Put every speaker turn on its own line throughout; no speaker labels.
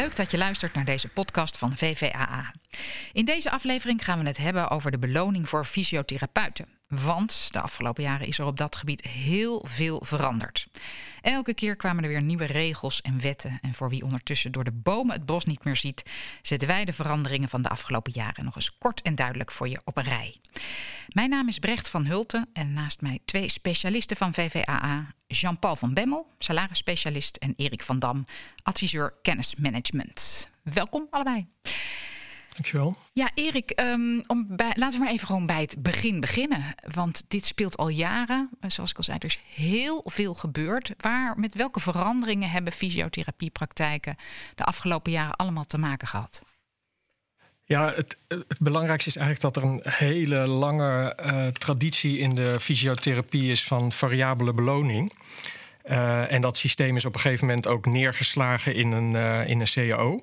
Leuk dat je luistert naar deze podcast van VVAA. In deze aflevering gaan we het hebben over de beloning voor fysiotherapeuten. Want de afgelopen jaren is er op dat gebied heel veel veranderd. Elke keer kwamen er weer nieuwe regels en wetten. En voor wie ondertussen door de bomen het bos niet meer ziet, zetten wij de veranderingen van de afgelopen jaren nog eens kort en duidelijk voor je op een rij. Mijn naam is Brecht van Hulten en naast mij twee specialisten van VVAA: Jean-Paul van Bemmel, salarisspecialist, en Erik van Dam, adviseur kennismanagement. Welkom allebei.
Dankjewel.
Ja, Erik, um, om bij, laten we maar even gewoon bij het begin beginnen. Want dit speelt al jaren. Zoals ik al zei, er is heel veel gebeurd. Waar, met welke veranderingen hebben fysiotherapiepraktijken de afgelopen jaren allemaal te maken gehad?
Ja, het, het, belangrijkste is eigenlijk dat er een hele lange uh, traditie in de fysiotherapie is van variabele beloning. Uh, en dat systeem is op een gegeven moment ook neergeslagen in een, uh, in een CAO.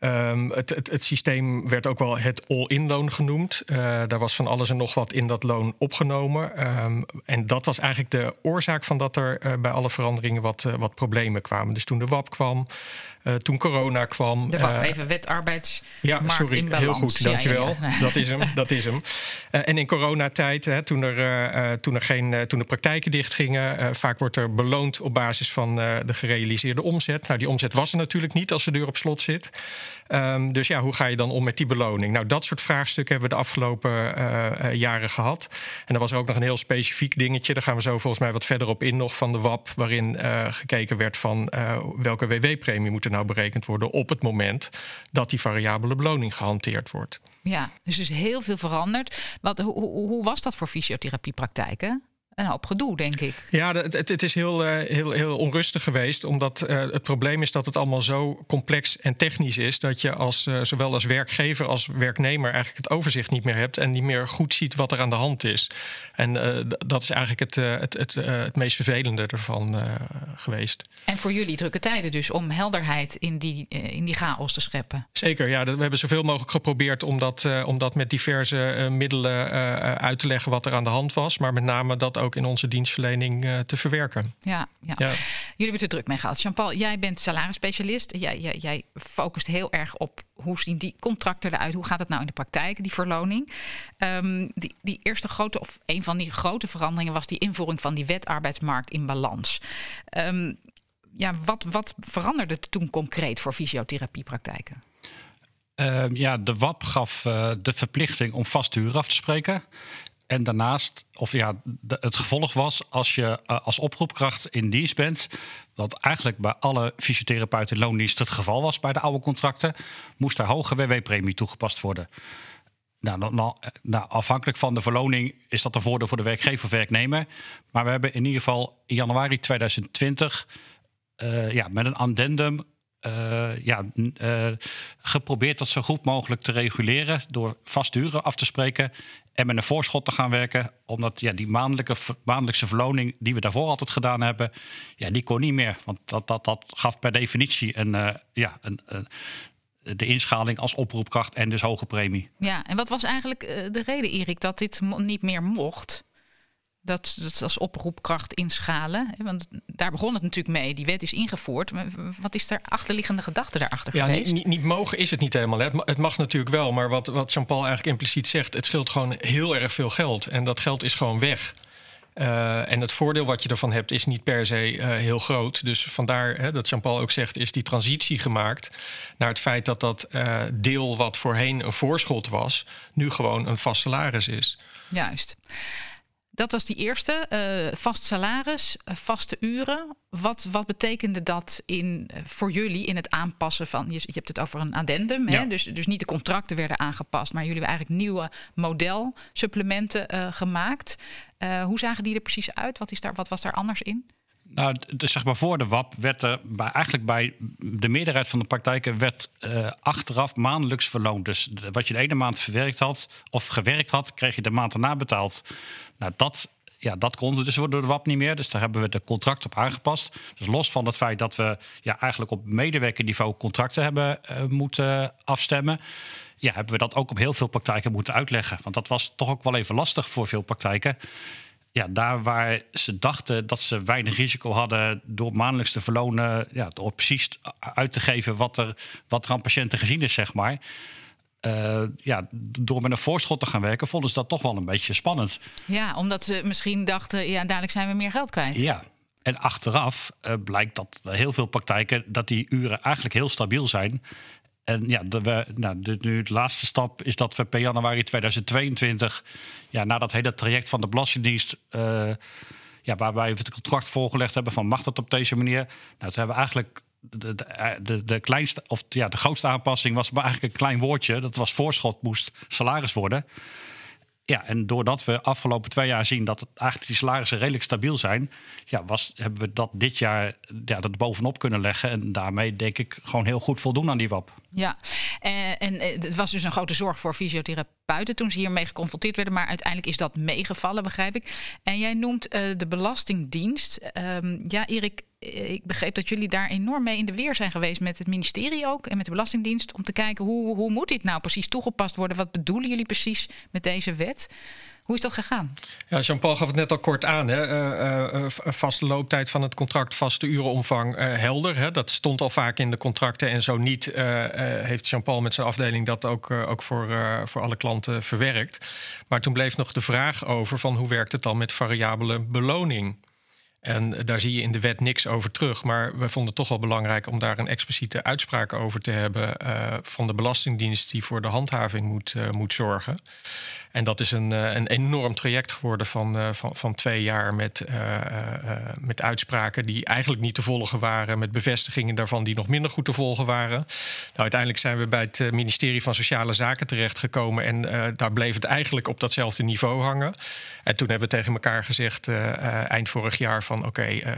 Um, het, het, het, systeem werd ook wel het all-in loon genoemd. Uh, daar was van alles en nog wat in dat loon opgenomen. Um, en dat was eigenlijk de oorzaak van dat er uh, bij alle veranderingen wat, uh, wat problemen kwamen. Dus toen de WAP kwam, toen corona kwam.
De WAP, even wet arbeids.
Ja, sorry,
in
heel goed, dankjewel.
Ja, ja, ja.
Dat is hem, dat is hem. en in coronatijd, hè, toen, er, toen, er geen, toen de praktijken dichtgingen, vaak wordt er beloond op basis van de gerealiseerde omzet. Nou, die omzet was er natuurlijk niet als de deur op slot zit. Um, dus ja, hoe ga je dan om met die beloning? Nou, dat soort vraagstukken hebben we de afgelopen jaren gehad. En er was er ook nog een heel specifiek dingetje. Daar gaan we zo volgens mij wat verder op in nog van de WAP. Waarin gekeken werd van welke WW-premie moet er nou berekend worden op het moment dat die variabele beloning gehanteerd wordt.
Ja, dus is heel veel veranderd. Wat, hoe, hoe was dat voor fysiotherapiepraktijken? Een hoop gedoe, denk ik.
Ja, het, het is heel, uh, heel, heel onrustig geweest. Omdat uh, het probleem is dat het allemaal zo complex en technisch is. dat je als, uh, zowel als werkgever als werknemer eigenlijk het overzicht niet meer hebt. en niet meer goed ziet wat er aan de hand is. En dat is eigenlijk het, het, het, het meest vervelende ervan geweest.
En voor jullie drukke tijden dus om helderheid in die, in die chaos te scheppen.
Zeker, ja. We hebben zoveel mogelijk geprobeerd om dat, om dat met diverse middelen uit te leggen wat er aan de hand was. Maar met name dat ook ook in onze dienstverlening uh, te verwerken.
Ja, ja. ja. Jullie hebben het er druk mee gehad. Jean-Paul, jij bent salarisspecialist. Jij, jij, jij focust heel erg op hoe zien die contracten eruit? Hoe gaat het nou in de praktijk, die verloning? Um, die, die eerste grote, of een van die grote veranderingen was die invoering van die wet arbeidsmarkt in balans. Um, ja, wat, wat veranderde toen concreet voor fysiotherapiepraktijken?
Uh, ja, de WAP gaf uh, de verplichting om vaste uren af te spreken. En daarnaast, of ja, het gevolg was als je uh, als oproepkracht in dienst bent, wat eigenlijk bij alle fysiotherapeuten in loondienst het geval was bij de oude contracten, moest daar hoge WW-premie toegepast worden. Nou, nou, nou, afhankelijk van de verloning is dat een voordeel voor de werkgever of werknemer. Maar we hebben in ieder geval in januari 2020 uh, ja, met een addendum ja, geprobeerd dat zo goed mogelijk te reguleren door vaste uren af te spreken en met een voorschot te gaan werken. Omdat ja, die maandelijke, maandelijkse verloning die we daarvoor altijd gedaan hebben, ja, die kon niet meer. Want dat, dat, dat gaf per definitie een, uh, ja, een, de inschaling als oproepkracht en dus hoge premie.
Ja, en wat was eigenlijk de reden, Erik, dat dit niet meer mocht? Dat, dat als oproepkracht inschalen? Want daar begon het natuurlijk mee. Die wet is ingevoerd. Wat is er achterliggende gedachte daarachter
ja,
geweest?
Niet, niet, mogen is het niet helemaal. Hè. Het mag natuurlijk wel. Maar wat, wat Jean-Paul eigenlijk impliciet zegt... het scheelt gewoon heel erg veel geld. En dat geld is gewoon weg. Uh, en het voordeel wat je ervan hebt is niet per se uh, heel groot. Dus vandaar hè, dat Jean-Paul ook zegt, is die transitie gemaakt naar het feit dat dat uh, deel wat voorheen een voorschot was, nu gewoon een vast salaris is.
Juist. Dat was die eerste. Uh, vast salaris, uh, vaste uren. Wat, wat betekende dat in, uh, voor jullie in het aanpassen van... Je, je hebt het over een addendum, ja. hè? Dus, dus niet de contracten werden aangepast... maar jullie hebben eigenlijk nieuwe modelsupplementen gemaakt. hoe zagen die er precies uit? Wat, is daar, wat was daar anders in?
Nou, dus zeg maar voor de WAP werd er bij, eigenlijk bij de meerderheid van de praktijken werd uh, achteraf maandelijks verloond. Dus wat je de ene maand verwerkt had of gewerkt had, kreeg je de maand erna betaald. Nou, dat, ja, dat kon dus door de WAP niet meer. Dus daar hebben we de contract op aangepast. Dus los van het feit dat we ja, eigenlijk op medewerkerniveau contracten hebben uh, moeten afstemmen ja, hebben we dat ook op heel veel praktijken moeten uitleggen. Want dat was toch ook wel even lastig voor veel praktijken ja, daar waar ze dachten dat ze weinig risico hadden door maandelijks te verlonen, ja, door precies uit te geven wat er, wat er aan patiënten gezien is, zeg maar. Uh, ja, door met een voorschot te gaan werken, vonden ze dat toch wel een beetje spannend.
Ja, omdat ze misschien dachten, ja, dadelijk zijn we meer geld kwijt.
Ja, en achteraf uh, blijkt dat heel veel praktijken dat die uren eigenlijk heel stabiel zijn. En ja, de, we, nou, de, nu de laatste stap is dat we per januari 2022, ja, na dat hele traject van de Belastingdienst, uh, ja, waarbij we het contract voorgelegd hebben van mag dat op deze manier? Nou, toen hebben we eigenlijk de, de, de, kleinste, of ja, de grootste aanpassing was maar eigenlijk een klein woordje. Dat was voorschot moest salaris worden. Ja, en doordat we afgelopen twee jaar zien dat het eigenlijk die salarissen redelijk stabiel zijn, ja, was, hebben we dat dit jaar ja, dat bovenop kunnen leggen. En daarmee denk ik gewoon heel goed voldoen aan die WAP.
Ja, en, en het was dus een grote zorg voor fysiotherapeuten toen ze hiermee geconfronteerd werden. Maar uiteindelijk is dat meegevallen, begrijp ik. En jij noemt de Belastingdienst. Um, ja, Erik, ik begreep dat jullie daar enorm mee in de weer zijn geweest met het ministerie ook en met de Belastingdienst. Om te kijken hoe, hoe moet dit nou precies toegepast worden? Wat bedoelen jullie precies met deze wet? Hoe is dat gegaan?
Ja, Jean-Paul gaf het net al kort aan. Hè. Uh, uh, vaste looptijd van het contract, vaste urenomvang, helder. Hè. Dat stond al vaak in de contracten. En zo niet heeft Jean-Paul met zijn afdeling dat ook, ook voor, voor alle klanten verwerkt. Maar toen bleef nog de vraag over van hoe werkt het dan met variabele beloning? En daar zie je in de wet niks over terug. Maar we vonden het toch wel belangrijk om daar een expliciete uitspraak over te hebben uh, van de Belastingdienst die voor de handhaving moet, uh, moet zorgen. En dat is een, uh, een enorm traject geworden van, van, van twee jaar met, met uitspraken die eigenlijk niet te volgen waren, met bevestigingen daarvan die nog minder goed te volgen waren. Nou, uiteindelijk zijn we bij het ministerie van Sociale Zaken terechtgekomen en daar bleef het eigenlijk op datzelfde niveau hangen. En toen hebben we tegen elkaar gezegd eind vorig jaar van oké, uh,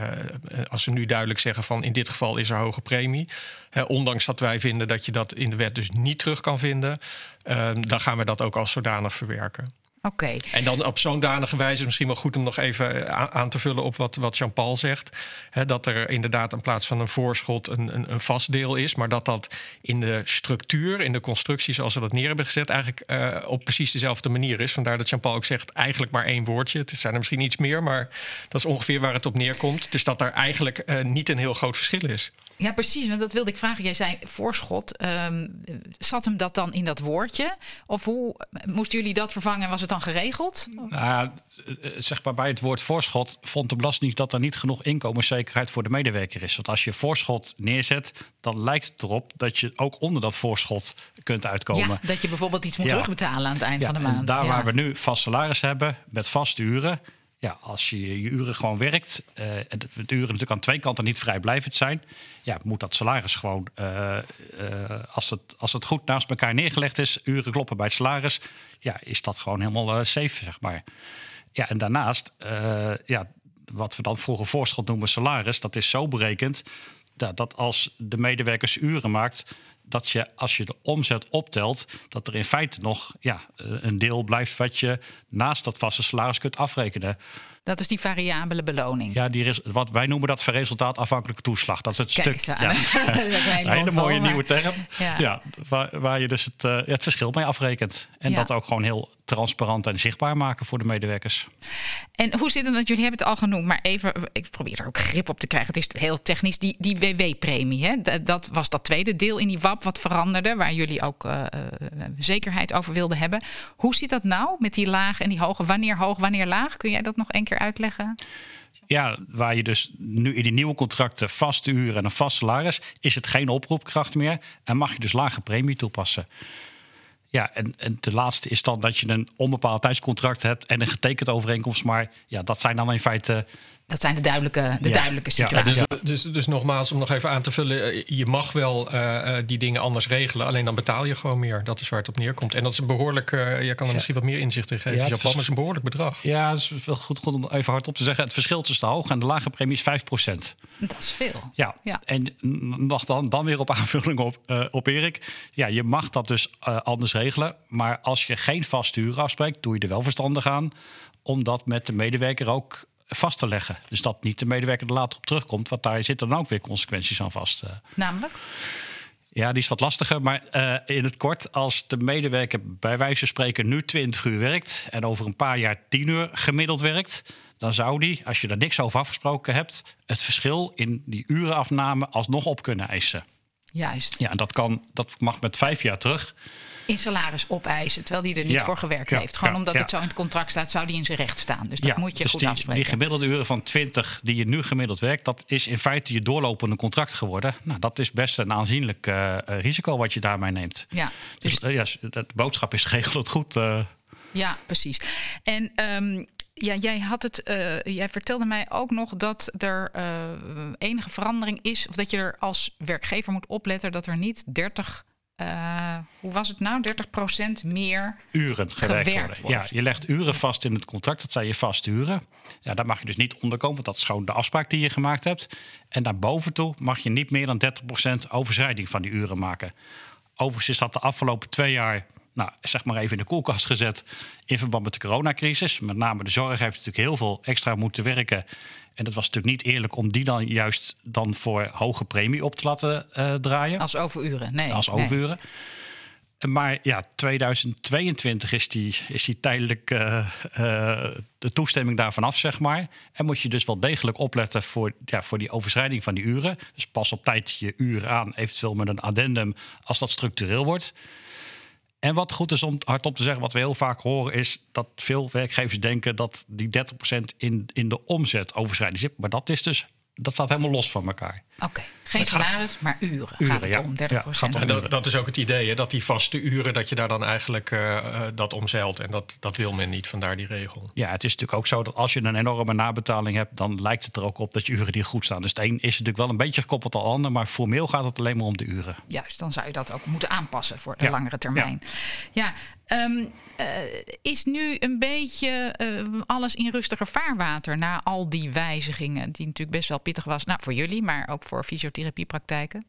als ze nu duidelijk zeggen van in dit geval is er hoge premie, uh, ondanks dat wij vinden dat je dat in de wet dus niet terug kan vinden, uh, dan gaan we dat ook als zodanig verwerken.
Oké.
En dan op zo'n danige wijze is misschien wel goed om nog even aan te vullen op wat, wat Jean-Paul zegt. dat er inderdaad in plaats van een voorschot een, een, een, vast deel is. Maar dat dat in de structuur, in de constructie zoals we dat neer hebben gezet, eigenlijk uh, op precies dezelfde manier is. Vandaar dat Jean-Paul ook zegt eigenlijk maar één woordje. Het zijn er misschien iets meer, maar dat is ongeveer waar het op neerkomt. Dus dat er eigenlijk uh, niet een heel groot verschil is.
Ja, precies. Want dat wilde ik vragen. Jij zei voorschot. Um, zat hem dat dan in dat woordje? Of hoe moesten jullie dat vervangen en was het dan geregeld?
Nou, zeg maar bij het woord voorschot vond de Belastingdienst dat er niet genoeg inkomenszekerheid voor de medewerker is. Want als je voorschot neerzet, dan lijkt het erop dat je ook onder dat voorschot kunt uitkomen. Ja,
dat je bijvoorbeeld iets moet ja. terugbetalen aan het eind van de maand.
En daar waar we nu vast salaris hebben met vaste uren ja, als je je uren gewoon werkt, uh, en de, de, uren natuurlijk aan twee kanten niet vrijblijvend zijn, ja, moet dat salaris gewoon, uh, uh, als, het, als het goed naast elkaar neergelegd is, uren kloppen bij het salaris, ja, is dat gewoon helemaal safe, zeg maar. Ja, en daarnaast, ja, wat we dan vroeger voorschot noemen salaris, dat is zo berekend dat, dat als de medewerkers uren maakt, dat je als je de omzet optelt, dat er in feite nog ja, eh, een deel blijft wat je naast dat vaste salaris kunt afrekenen.
Dat is die variabele beloning.
Ja, die is, wat wij noemen dat resultaatafhankelijke toeslag. Dat is het
Kijk
stuk.
Ja.
een hele mooie nieuwe term. Ja. ja waar, waar, je dus het, uh, het verschil mee afrekent. En dat ook gewoon heel transparant en zichtbaar maken voor de medewerkers.
En hoe zit het, want jullie hebben het al genoemd, maar even, ik probeer er ook grip op te krijgen. Het is heel technisch, die, die WW-premie, dat was dat tweede deel in die WAP wat veranderde, waar jullie ook uh, zekerheid over wilden hebben. Hoe zit dat nou met die laag en die hoge? Wanneer hoog, wanneer laag? Kun jij dat nog een keer uitleggen?
Ja, waar je dus nu in die nieuwe contracten vaste uren en een vast salaris, is het geen oproepkracht meer en mag je dus lage premie toepassen. Ja, en, en de laatste is dan dat je een onbepaald tijdscontract hebt en een getekend overeenkomst. Maar ja, dat zijn dan in feite
dat zijn de duidelijke, de duidelijke situaties.
Ja, dus, dus, dus, nogmaals, om nog even aan te vullen. Eh, je mag wel uh, die dingen anders regelen. Alleen dan betaal je gewoon meer. Dat is waar het op neerkomt. En dat is een behoorlijk... Uh, je kan er misschien wat meer inzicht in geven. Ja, Japan is een behoorlijk bedrag.
Ja, het is wel goed, goed om even hard op te zeggen. Het verschil tussen de hoge en de lage premie is 5%
Dat is veel.
Ja, ja. en nog dan, dan weer op aanvulling op, uh, op Erik. Ja, je mag dat dus anders regelen. Maar als je geen vaste uren afspreekt... doe je er wel verstandig aan om dat met de medewerker ook vast te leggen. Dus dat niet de medewerker er later op terugkomt. Want daar zitten dan ook weer consequenties aan vast. Eh.
Namelijk?
Ja, die is wat lastiger. Maar uh, in het kort, als de medewerker bij wijze van spreken nu 20 uur werkt en over een paar jaar 10 uur gemiddeld werkt, dan zou die, als je er niks over afgesproken hebt, het verschil in die urenafname alsnog op kunnen eisen.
Juist.
Ja, en dat, kan, dat mag met vijf jaar terug.
In salaris opeisen, terwijl die er niet
Ja,
voor gewerkt
ja,
heeft. Gewoon
ja,
omdat het zo in het contract staat, zou die in zijn recht staan. Dus dat moet je
dus
goed
die,
afspreken.
die gemiddelde uren van 20 die je nu gemiddeld werkt, dat is in feite je doorlopende contract geworden. Nou, dat is best een aanzienlijk eh, eh, risico wat je daarmee neemt.
ja,
Dus
dus,
eh, ja, de boodschap is regel het goed.
ja, precies. En ehm, ja, jij, had het, jij vertelde mij ook nog dat er enige verandering is. Of dat je er als werkgever moet opletten dat er niet 30. Eh, hoe was het nou? 30% meer.
uren gewerkt,
Gewerkt
worden. Ja, je legt uren vast in het contract. Dat zijn je vaste uren. Ja, daar mag je dus niet onderkomen, want dat is gewoon de afspraak die je gemaakt hebt. En daarboven toe mag je niet meer dan 30% overschrijding van die uren maken. Overigens is dat de afgelopen twee jaar, nou, zeg maar even in de koelkast gezet... in verband met de coronacrisis. Met name de zorg heeft natuurlijk heel veel extra moeten werken. En het was natuurlijk niet eerlijk om die dan juist dan voor hoge premie op te laten eh, draaien
Als overuren. Nee.
als
nee.
overuren. Maar ja, 2022 is die, is die tijdelijk eh, eh, de toestemming daarvan af, zeg maar. En moet je dus wel degelijk opletten voor, ja, voor die overschrijding van die uren. Dus pas op tijd je uren aan, eventueel met een addendum als dat structureel wordt. En wat goed is om hardop te zeggen, wat we heel vaak horen, is dat veel werkgevers denken dat die 30% in, in de omzet overschrijding zit. Maar dat is dus, dat staat helemaal los van elkaar.
Oké, geen salaris, maar uren,
Uren,
gaat het
ja.
om, 30%.
Ja, gaat om
En
uren.
dat, dat is ook het idee, hè, dat die vaste uren, dat je daar dan eigenlijk eh, eh, dat omzeilt. En dat, dat wil men niet, vandaar die regel.
Ja, het is natuurlijk ook zo dat als je een enorme nabetaling hebt, dan lijkt het er ook op dat je uren die goed staan. Dus het een is natuurlijk wel een beetje gekoppeld aan het ander, maar formeel gaat het alleen maar om de uren.
Juist, dan zou je dat ook moeten aanpassen voor de
Ja,
langere termijn. Ja, ehm, eh, is nu een beetje eh, alles in rustiger vaarwater na al die wijzigingen, die natuurlijk best wel pittig was, nou voor jullie, maar ook voor fysiotherapiepraktijken?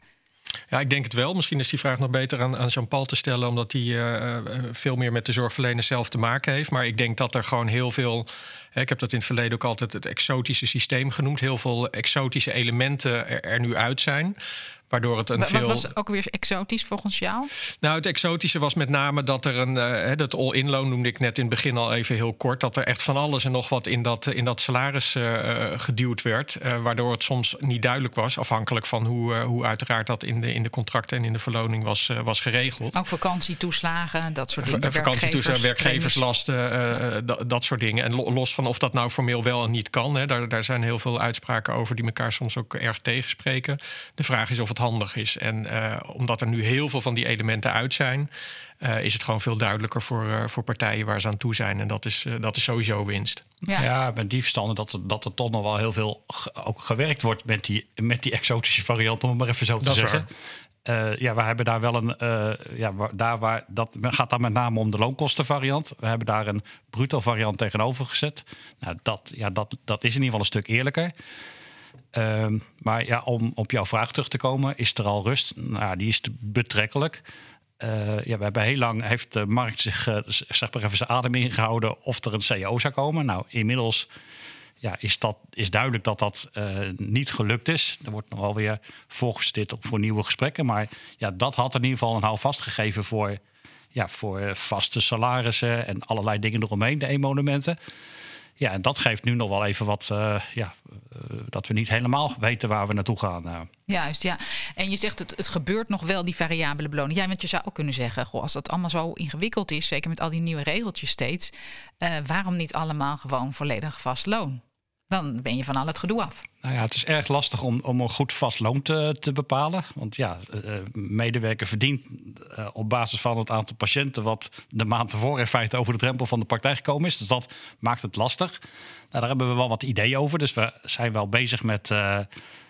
Ja, ik denk het wel. Misschien is die vraag nog beter aan, aan Jean-Paul te stellen, omdat hij eh, eh, veel meer met de zorgverlener zelf te maken heeft. Maar ik denk dat er gewoon heel veel. hè, Ik heb dat in het verleden ook altijd het exotische systeem genoemd. Heel veel exotische elementen er, er nu uit zijn. Waardoor het een
Wa-
veel.
Wat was ook weer exotisch volgens jou?
Nou, het exotische was met name dat er een. eh, dat all-in-loon noemde ik net in het begin al even heel kort. Dat er echt van alles en nog wat in dat, in dat salaris eh, eh, geduwd werd. waardoor het soms niet duidelijk was, afhankelijk van hoe, hoe uiteraard dat in de, in de contracten en in de verloning was, was geregeld.
Ook vakantietoeslagen, dat soort dingen.
Vakantietoeslagen,
werkgevers,
werkgeverslasten, dat, soort dingen. En lo- los van of dat nou formeel wel en niet kan, hè, daar, daar zijn heel veel uitspraken over die elkaar soms ook erg tegenspreken. De vraag is of het handig is. En eh, omdat er nu heel veel van die elementen uit zijn, eh, is het gewoon veel duidelijker voor, eh, voor partijen waar ze aan toe zijn. En dat is, dat is sowieso winst.
Ja.
Ja, met die verstanden dat, er- dat er toch nog wel heel veel ook gewerkt wordt met die, met die exotische variant, om het maar even zo te
Dat
zeggen. Eh, ja, we hebben daar wel een. eh, ja, waar, daar waar, dat gaat dan met name om de loonkostenvariant. We hebben daar een bruto variant tegenover gezet. Nou, dat, ja, dat, dat is in ieder geval een stuk eerlijker. Ehm, maar ja, om op jouw vraag terug te komen, is er al rust? Nou, die is betrekkelijk. Eh, ja, we hebben heel lang heeft de markt zich eh, zeg maar even zijn adem ingehouden of er een CEO zou komen. Nou, inmiddels ja, is, dat, is duidelijk dat dat eh, niet gelukt is. Er wordt nog wel weer voorgestudeerd op voor nieuwe gesprekken. Maar ja, dat had in ieder geval een houvast gegeven voor, ja, voor vaste salarissen en allerlei dingen eromheen, de emolumenten. Ja, en dat geeft nu nog wel even wat, eh, ja, eh, dat we niet helemaal weten waar we naartoe gaan. eh.
Juist, ja. En je zegt het, het gebeurt nog wel, die variabele beloning. Ja, want je zou ook kunnen zeggen, goh, als dat allemaal zo ingewikkeld is, zeker met al die nieuwe regeltjes steeds, waarom niet allemaal gewoon volledig vast loon? Dan ben je van al het gedoe af.
Nou ja, het is erg lastig om, om een goed vast loon te, te bepalen. Want ja, eh, medewerker verdient eh, op basis van het aantal patiënten... wat de maand ervoor in feite over de drempel van de praktijk gekomen is. Dus dat maakt het lastig. Nou, daar hebben we wel wat ideeën over. Dus we zijn wel bezig met, eh,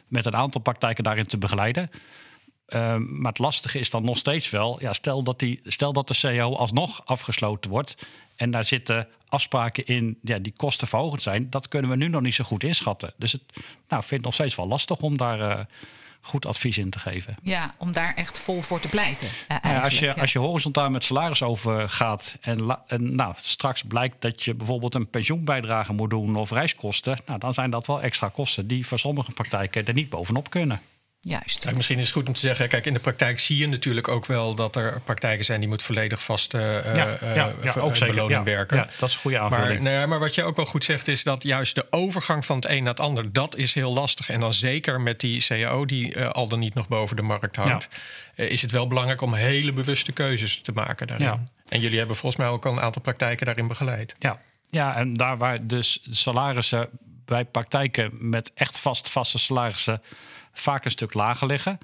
met een aantal praktijken daarin te begeleiden. Maar het lastige is dan nog steeds wel... Ja, stel, dat die, stel dat de CEO alsnog afgesloten wordt... en daar zitten afspraken in ja, die kostenverhogend zijn... dat kunnen we nu nog niet zo goed inschatten. Dus het, nou, ik vind het nog steeds wel lastig om daar eh, goed advies in te geven.
Ja, om daar echt vol voor te pleiten. eh,
Ja, als, je,
ja.
als je horizontaal met salaris overgaat en, la- en nou, straks blijkt dat je bijvoorbeeld een pensioenbijdrage moet doen of reiskosten, nou, dan zijn dat wel extra kosten die voor sommige praktijken er niet bovenop kunnen.
Juist.
Ja, misschien is het goed om te zeggen, kijk, in de praktijk zie je natuurlijk ook wel dat er praktijken zijn die moet volledig vast uh, ja, ja, ja, ook zeker. beloning werken.
Ja, dat is een goede aanvulling.
Maar, nee, maar wat je ook wel goed zegt, is dat juist de overgang van het een naar het ander, dat is heel lastig. En dan zeker met die CAO die uh, al dan niet nog boven de markt hangt, uh, is het wel belangrijk om hele bewuste keuzes te maken daarin. En jullie hebben volgens mij ook al een aantal praktijken daarin begeleid.
Ja, ja en daar waar dus salarissen bij praktijken met echt vast vaste salarissen vaak een stuk lager liggen.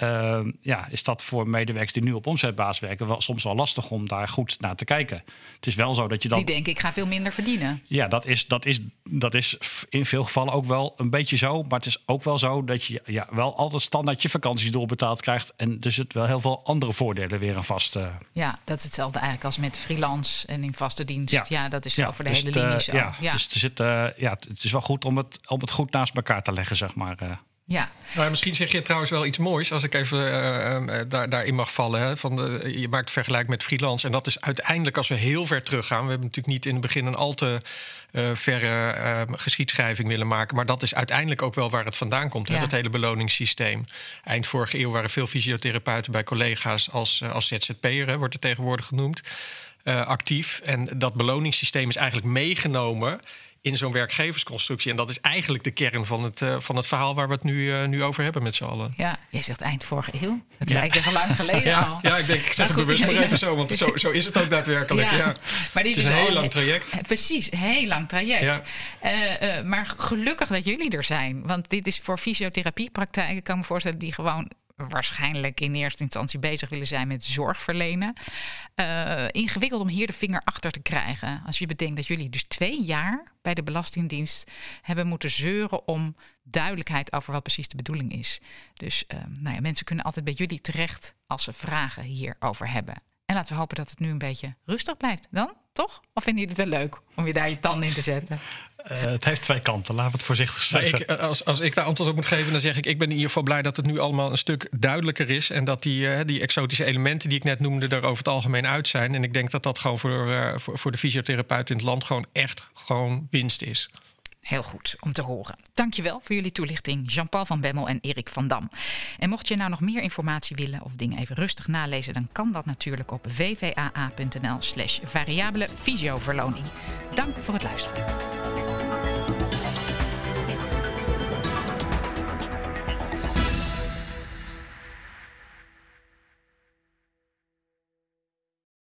Ehm, ja, is dat voor medewerkers die nu op omzetbasis werken wel, soms wel lastig om daar goed naar te kijken. Het is wel zo dat je dan.
Die denken, ik ga veel minder verdienen.
Ja, dat is, dat is, dat is in veel gevallen ook wel een beetje zo. Maar het is ook wel zo dat je ja, wel altijd standaard je vakanties doorbetaald krijgt. En dus het wel heel veel andere voordelen weer aan vast. Uh...
Ja, dat is hetzelfde eigenlijk als met freelance en in vaste dienst. Ja, ja dat is ja, over de dus hele linie zo.
Ja, ja, dus er zit, uh, ja, het is wel goed om het, om het goed naast elkaar te leggen, zeg maar.
Ja.
Nou, misschien zeg je trouwens wel iets moois, als ik even uh, daar, daarin mag vallen. Hè, van de, je maakt vergelijk met freelance. En dat is uiteindelijk, als we heel ver teruggaan. We hebben natuurlijk niet in het begin een al te uh, verre uh, geschiedschrijving willen maken. Maar dat is uiteindelijk ook wel waar het vandaan komt. Ja. Hè, dat hele beloningssysteem. Eind vorige eeuw waren veel fysiotherapeuten bij collega's als, als ZZP'er, wordt het tegenwoordig genoemd. actief. En dat beloningssysteem is eigenlijk meegenomen in zo'n werkgeversconstructie. En dat is eigenlijk de kern van het, uh, van het verhaal waar we het nu, uh, nu over hebben met z'n allen.
Ja, je zegt eind vorige eeuw. Het lijkt er lang geleden
ja,
al.
Ja, ik denk, ik zeg het bewust maar even zo, want zo, zo is het ook daadwerkelijk. Ja. Maar dit is, een heel lang traject.
Precies, heel lang traject. Uh, maar gelukkig dat jullie er zijn. Want dit is voor fysiotherapiepraktijken, kan ik me voorstellen, die gewoon waarschijnlijk in eerste instantie bezig willen zijn met zorg verlenen. Uh, ingewikkeld om hier de vinger achter te krijgen. Als je bedenkt dat jullie dus twee jaar bij de Belastingdienst hebben moeten zeuren om duidelijkheid over wat precies de bedoeling is. Dus uh, nou ja, mensen kunnen altijd bij jullie terecht als ze vragen hierover hebben. En laten we hopen dat het nu een beetje rustig blijft. Dan, toch? Of vinden jullie het wel leuk om je daar je tanden in te zetten?
Uh, het heeft twee kanten, laten we het voorzichtig zeggen.
Ik, eh, als, als ik daar antwoord op moet geven, dan zeg ik... ik ben in ieder geval blij dat het nu allemaal een stuk duidelijker is... en dat die, uh, die exotische elementen die ik net noemde... er over het algemeen uit zijn. En ik denk dat dat gewoon voor, voor, voor de fysiotherapeut in het land... gewoon echt gewoon winst is.
Heel goed om te horen. Dankjewel voor jullie toelichting, Jean-Paul van Bemmel en Erik van Dam. En mocht je nou nog meer informatie willen of dingen even rustig nalezen, dan kan dat natuurlijk op vvaa.nl/slash variabele fysioverloning. Dank voor het luisteren.